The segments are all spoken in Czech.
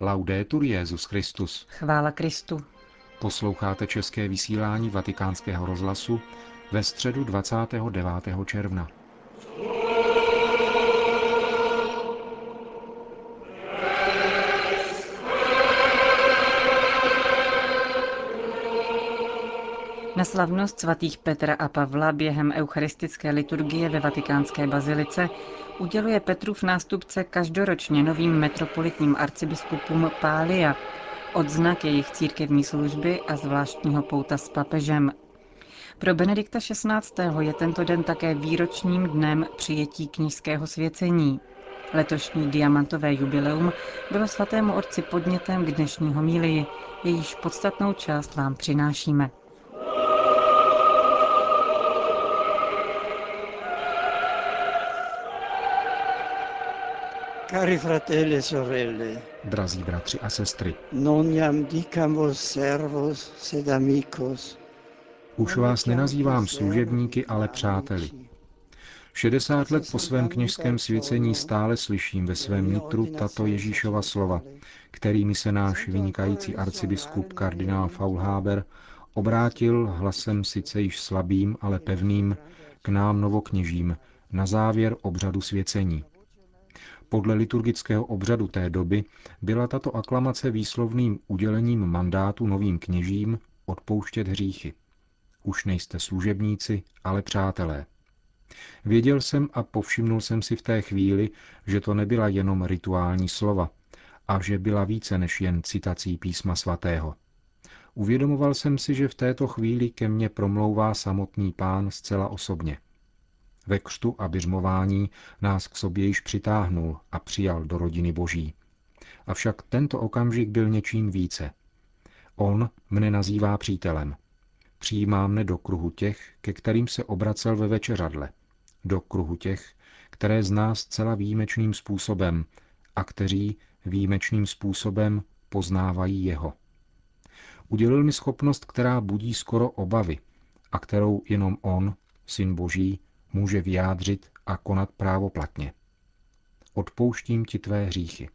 Laudetur Jezus Christus. Chvála Kristu. Posloucháte české vysílání Vatikánského rozhlasu ve středu 29. června. Na slavnost svatých Petra a Pavla během eucharistické liturgie ve vatikánské bazilice uděluje Petrův nástupce každoročně novým metropolitním arcibiskupům Pália, odznak jejich církevní služby a zvláštního pouta s papežem. Pro Benedikta XVI. je tento den také výročním dnem přijetí knižského svěcení. Letošní diamantové jubileum bylo svatému otci podnětem k dnešní homílii, jejíž podstatnou část vám přinášíme. Cari fratelli e sorelle, Drazí bratři a sestry, non jam dicam vos servos, sed amicos. už vás nenazývám služebníky, ale přáteli. 60 let po svém kněžském svěcení stále slyším ve svém nitru tato Ježíšova slova, kterými se náš vynikající arcibiskup kardinál Faulhaber obrátil hlasem sice již slabým, ale pevným k nám novokněžím na závěr obřadu svěcení. Podle liturgického obřadu té doby byla tato aklamace výslovným udělením mandátu novým kněžím odpouštět hříchy. Už nejste služebníci, ale přátelé. Věděl jsem a povšimnul jsem si v té chvíli, že to nebyla jenom rituální slova a že byla více než jen citací písma svatého. Uvědomoval jsem si, že v této chvíli ke mně promlouvá samotný pán zcela osobně. Ve křtu a běžmování nás k sobě již přitáhnul a přijal do rodiny boží. Avšak tento okamžik byl něčím více. On mne nazývá přítelem. Přijímá mne do kruhu těch, ke kterým se obracel ve večeřadle. Do kruhu těch, které zná zcela výjimečným způsobem a kteří výjimečným způsobem poznávají jeho. Udělil mi schopnost, která budí skoro obavy a kterou jenom on, syn boží, může vyjádřit a konat právoplatně. Odpouštím ti tvé hříchy.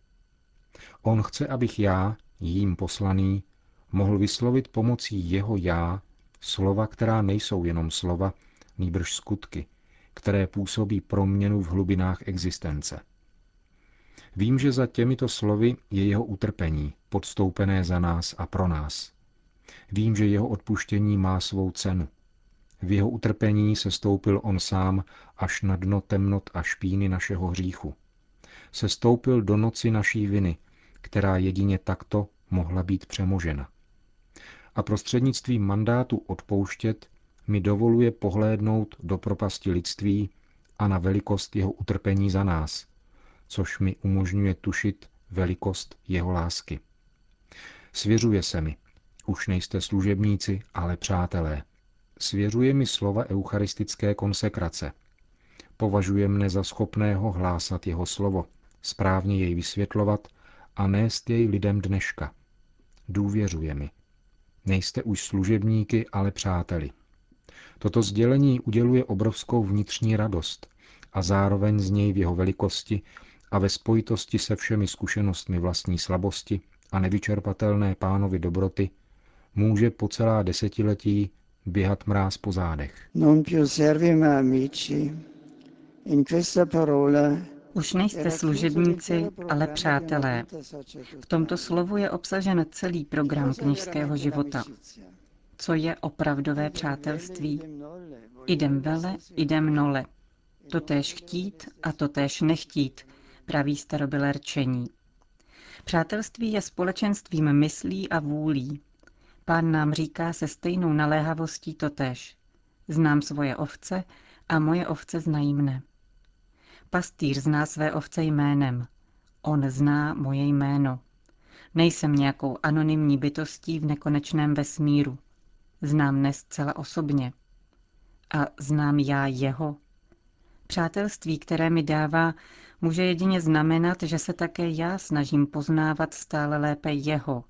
On chce, abych já, jím poslaný, mohl vyslovit pomocí jeho já slova, která nejsou jenom slova, nýbrž skutky, které působí proměnu v hlubinách existence. Vím, že za těmito slovy je jeho utrpení, podstoupené za nás a pro nás. Vím, že jeho odpuštění má svou cenu – v jeho utrpení se stoupil on sám až na dno temnot a špíny našeho hříchu. Se stoupil do noci naší viny, která jedině takto mohla být přemožena. A prostřednictvím mandátu odpouštět mi dovoluje pohlédnout do propasti lidství a na velikost jeho utrpení za nás, což mi umožňuje tušit velikost jeho lásky. Svěřuje se mi, už nejste služebníci, ale přátelé svěřuje mi slova eucharistické konsekrace. Považuje mne za schopného hlásat jeho slovo, správně jej vysvětlovat a nést jej lidem dneška. Důvěřuje mi. Nejste už služebníky, ale přáteli. Toto sdělení uděluje obrovskou vnitřní radost a zároveň z něj v jeho velikosti a ve spojitosti se všemi zkušenostmi vlastní slabosti a nevyčerpatelné pánovi dobroty může po celá desetiletí běhat mráz po zádech. Non più servim amici. In questa parola Už nejste služebníci, ale přátelé. V tomto slovu je obsažen celý program kněžského života. Co je opravdové přátelství? Idem vele, idem nole. Totéž chtít a totéž nechtít, praví starobylé rčení. Přátelství je společenstvím myslí a vůlí, Pán nám říká se stejnou naléhavostí totéž. Znám svoje ovce a moje ovce znají mne. Pastýř zná své ovce jménem. On zná moje jméno. Nejsem nějakou anonymní bytostí v nekonečném vesmíru. Znám mne zcela osobně. A znám já jeho. Přátelství, které mi dává, může jedině znamenat, že se také já snažím poznávat stále lépe jeho,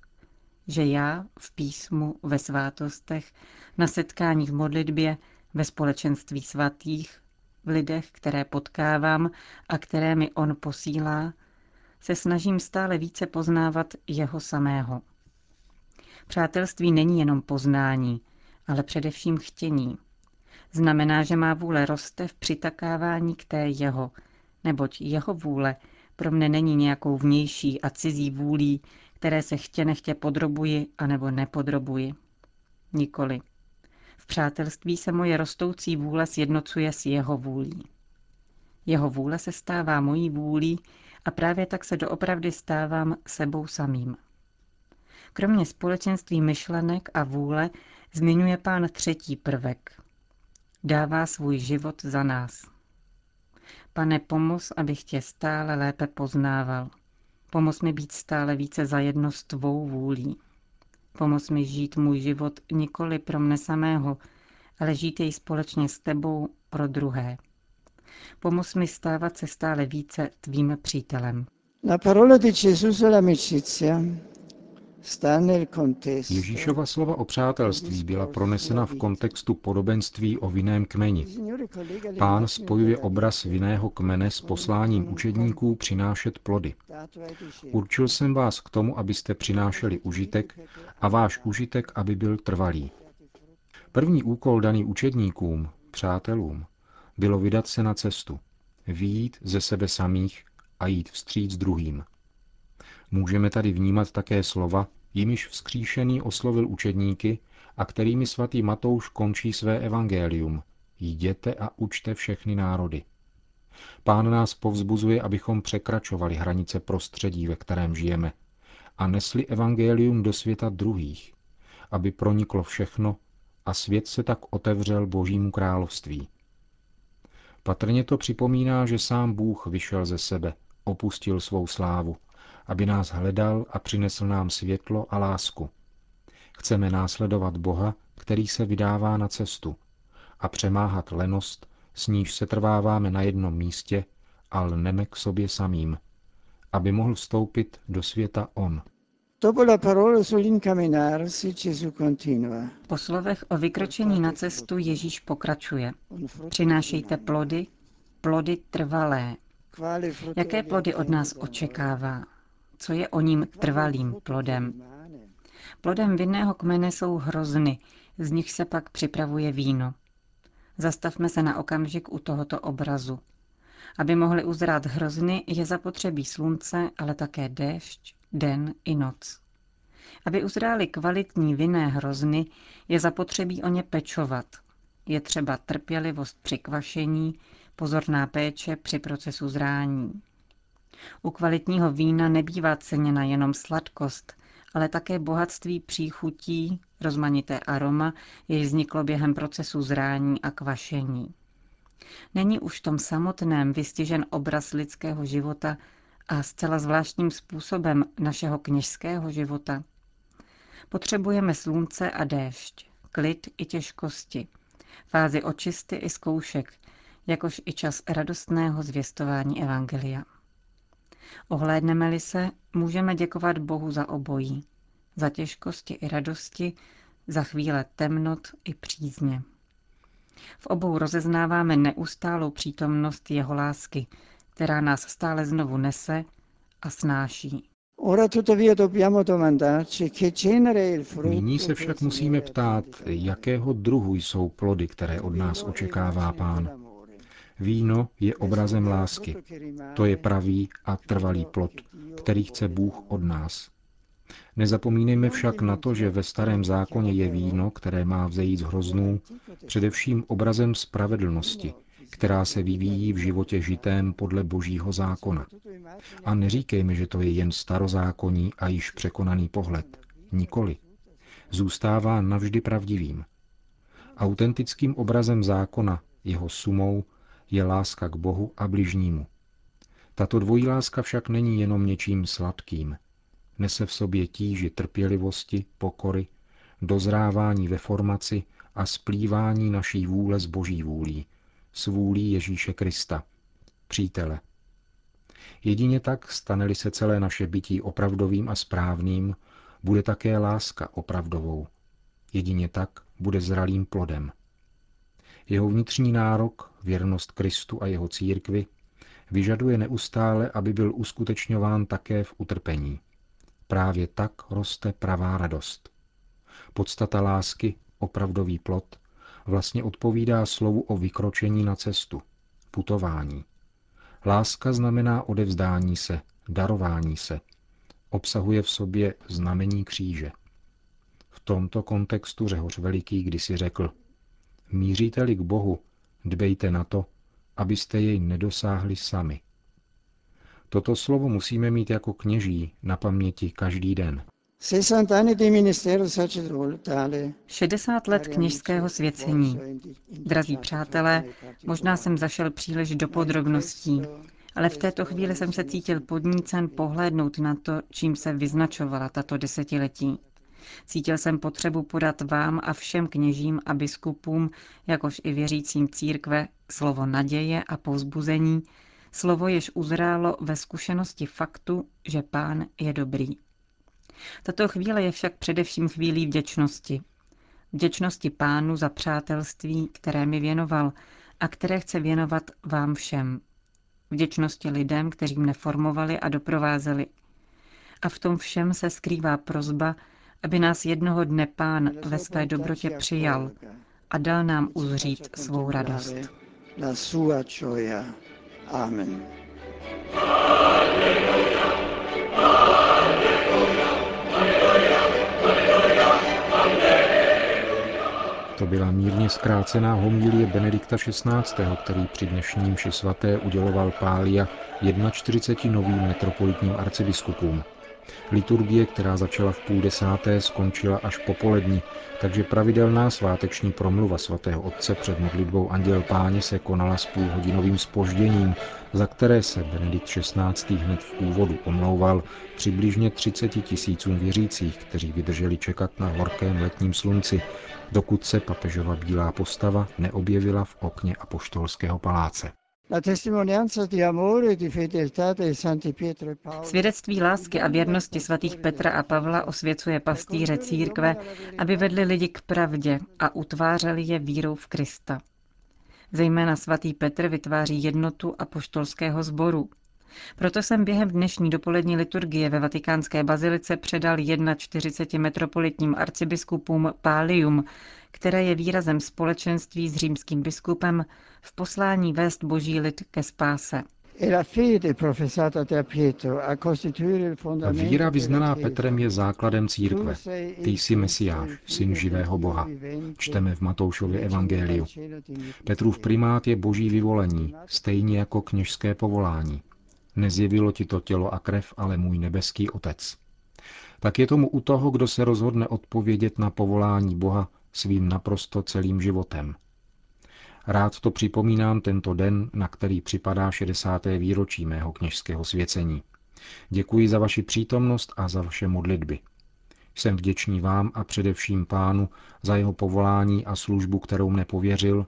že já v písmu, ve svátostech, na setkání v modlitbě, ve společenství svatých, v lidech, které potkávám a které mi on posílá, se snažím stále více poznávat jeho samého. Přátelství není jenom poznání, ale především chtění. Znamená, že má vůle roste v přitakávání k té jeho, neboť jeho vůle pro mne není nějakou vnější a cizí vůlí, které se chtě nechtě podrobuji anebo nepodrobuji. Nikoli. V přátelství se moje rostoucí vůle sjednocuje s jeho vůlí. Jeho vůle se stává mojí vůlí a právě tak se doopravdy stávám sebou samým. Kromě společenství myšlenek a vůle zmiňuje pán třetí prvek. Dává svůj život za nás. Pane, pomoz, abych tě stále lépe poznával. Pomoz mi být stále více zajedno s tvou vůlí. Pomoz mi žít můj život nikoli pro mne samého, ale žít jej společně s tebou pro druhé. Pomoz mi stávat se stále více tvým přítelem. La parola di Gesù sull'amicizia Ježíšova slova o přátelství byla pronesena v kontextu podobenství o vinném kmeni. Pán spojuje obraz vinného kmene s posláním učedníků přinášet plody. Určil jsem vás k tomu, abyste přinášeli užitek a váš užitek, aby byl trvalý. První úkol daný učedníkům, přátelům, bylo vydat se na cestu, výjít ze sebe samých a jít vstříc druhým. Můžeme tady vnímat také slova, jimiž vzkříšený oslovil učedníky a kterými svatý Matouš končí své evangelium. Jděte a učte všechny národy. Pán nás povzbuzuje, abychom překračovali hranice prostředí, ve kterém žijeme, a nesli evangelium do světa druhých, aby proniklo všechno a svět se tak otevřel Božímu království. Patrně to připomíná, že sám Bůh vyšel ze sebe, opustil svou slávu aby nás hledal a přinesl nám světlo a lásku. Chceme následovat Boha, který se vydává na cestu a přemáhat lenost, s níž se trváváme na jednom místě a lneme k sobě samým, aby mohl vstoupit do světa On. Po slovech o vykročení na cestu Ježíš pokračuje. Přinášejte plody, plody trvalé. Jaké plody od nás očekává? Co je o ním trvalým plodem. Plodem vinného kmene jsou hrozny, z nich se pak připravuje víno. Zastavme se na okamžik u tohoto obrazu. Aby mohly uzrát hrozny, je zapotřebí slunce, ale také déšť, den i noc. Aby uzrály kvalitní vinné hrozny, je zapotřebí o ně pečovat. Je třeba trpělivost při kvašení, pozorná péče při procesu zrání. U kvalitního vína nebývá ceněna jenom sladkost, ale také bohatství příchutí, rozmanité aroma, jež vzniklo během procesu zrání a kvašení. Není už v tom samotném vystižen obraz lidského života a zcela zvláštním způsobem našeho kněžského života. Potřebujeme slunce a déšť, klid i těžkosti, fázi očisty i zkoušek, jakož i čas radostného zvěstování Evangelia. Ohlédneme-li se, můžeme děkovat Bohu za obojí, za těžkosti i radosti, za chvíle temnot i přízně. V obou rozeznáváme neustálou přítomnost jeho lásky, která nás stále znovu nese a snáší. Nyní se však musíme ptát, jakého druhu jsou plody, které od nás očekává pán. Víno je obrazem lásky. To je pravý a trvalý plod, který chce Bůh od nás. Nezapomínejme však na to, že ve starém zákoně je víno, které má vzejít z hroznů, především obrazem spravedlnosti, která se vyvíjí v životě žitém podle božího zákona. A neříkejme, že to je jen starozákonní a již překonaný pohled. Nikoli. Zůstává navždy pravdivým. Autentickým obrazem zákona, jeho sumou, je láska k Bohu a bližnímu. Tato dvojí láska však není jenom něčím sladkým. Nese v sobě tíži trpělivosti, pokory, dozrávání ve formaci a splývání naší vůle s boží vůlí, s vůlí Ježíše Krista, přítele. Jedině tak, stane se celé naše bytí opravdovým a správným, bude také láska opravdovou. Jedině tak bude zralým plodem. Jeho vnitřní nárok, věrnost Kristu a jeho církvi, vyžaduje neustále, aby byl uskutečňován také v utrpení. Právě tak roste pravá radost. Podstata lásky, opravdový plot, vlastně odpovídá slovu o vykročení na cestu, putování. Láska znamená odevzdání se, darování se. Obsahuje v sobě znamení kříže. V tomto kontextu Řehoř Veliký kdysi řekl, míříte-li k Bohu, dbejte na to, abyste jej nedosáhli sami. Toto slovo musíme mít jako kněží na paměti každý den. 60 let kněžského svěcení. Drazí přátelé, možná jsem zašel příliš do podrobností, ale v této chvíli jsem se cítil podnícen pohlédnout na to, čím se vyznačovala tato desetiletí. Cítil jsem potřebu podat vám a všem kněžím a biskupům, jakož i věřícím církve, slovo naděje a povzbuzení, slovo jež uzrálo ve zkušenosti faktu, že pán je dobrý. Tato chvíle je však především chvílí vděčnosti. Vděčnosti pánu za přátelství, které mi věnoval a které chce věnovat vám všem. Vděčnosti lidem, kteří mne formovali a doprovázeli. A v tom všem se skrývá prozba, aby nás jednoho dne pán ve své dobrotě přijal a dal nám uzřít svou radost. Amen. To byla mírně zkrácená homilie Benedikta XVI., který při dnešním ši svaté uděloval Pália 41 novým metropolitním arcibiskupům. Liturgie, která začala v půl desáté, skončila až popolední, takže pravidelná sváteční promluva svatého otce před modlitbou Anděl Páně se konala s půlhodinovým spožděním, za které se Benedikt XVI. hned v úvodu omlouval přibližně 30 tisícům věřících, kteří vydrželi čekat na horkém letním slunci, dokud se papežova bílá postava neobjevila v okně apoštolského paláce. E Svědectví lásky a věrnosti svatých Petra a Pavla osvěcuje pastýře církve, aby vedli lidi k pravdě a utvářeli je vírou v Krista. Zejména svatý Petr vytváří jednotu apoštolského sboru. Proto jsem během dnešní dopolední liturgie ve vatikánské bazilice předal 41 metropolitním arcibiskupům Pálium, které je výrazem společenství s římským biskupem v poslání vést boží lid ke spáse. E Víra vyznaná Petrem je základem církve. Ty jsi Mesiáš, syn živého Boha. Čteme v Matoušově evangeliu. Petrův primát je boží vyvolení, stejně jako kněžské povolání. Nezjevilo ti to tělo a krev, ale můj nebeský Otec. Tak je tomu u toho, kdo se rozhodne odpovědět na povolání Boha svým naprosto celým životem. Rád to připomínám tento den, na který připadá 60. výročí mého kněžského svěcení. Děkuji za vaši přítomnost a za vaše modlitby. Jsem vděčný vám a především pánu za jeho povolání a službu, kterou mne pověřil,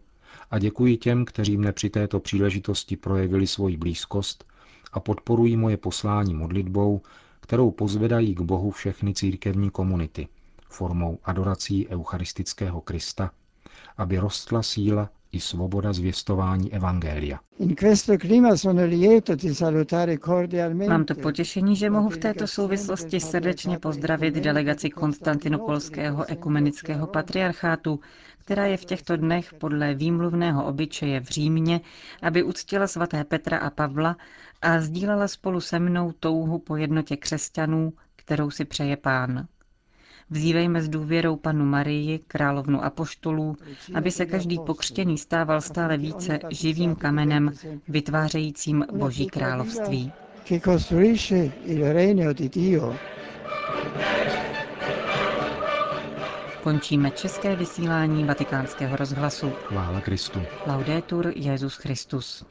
a děkuji těm, kteří mne při této příležitosti projevili svoji blízkost a podporují moje poslání modlitbou, kterou pozvedají k Bohu všechny církevní komunity formou adorací eucharistického Krista, aby rostla síla i svoboda zvěstování Evangelia. Mám to potěšení, že mohu v této souvislosti srdečně pozdravit delegaci Konstantinopolského ekumenického patriarchátu, která je v těchto dnech podle výmluvného obyčeje v Římě, aby uctila svaté Petra a Pavla a sdílela spolu se mnou touhu po jednotě křesťanů, kterou si přeje pán. Vzívejme s důvěrou panu Marii, královnu apoštolů, aby se každý pokřtěný stával stále více živým kamenem, vytvářejícím Boží království. Končíme české vysílání vatikánského rozhlasu. Chvála Kristu. Laudetur Jezus Christus.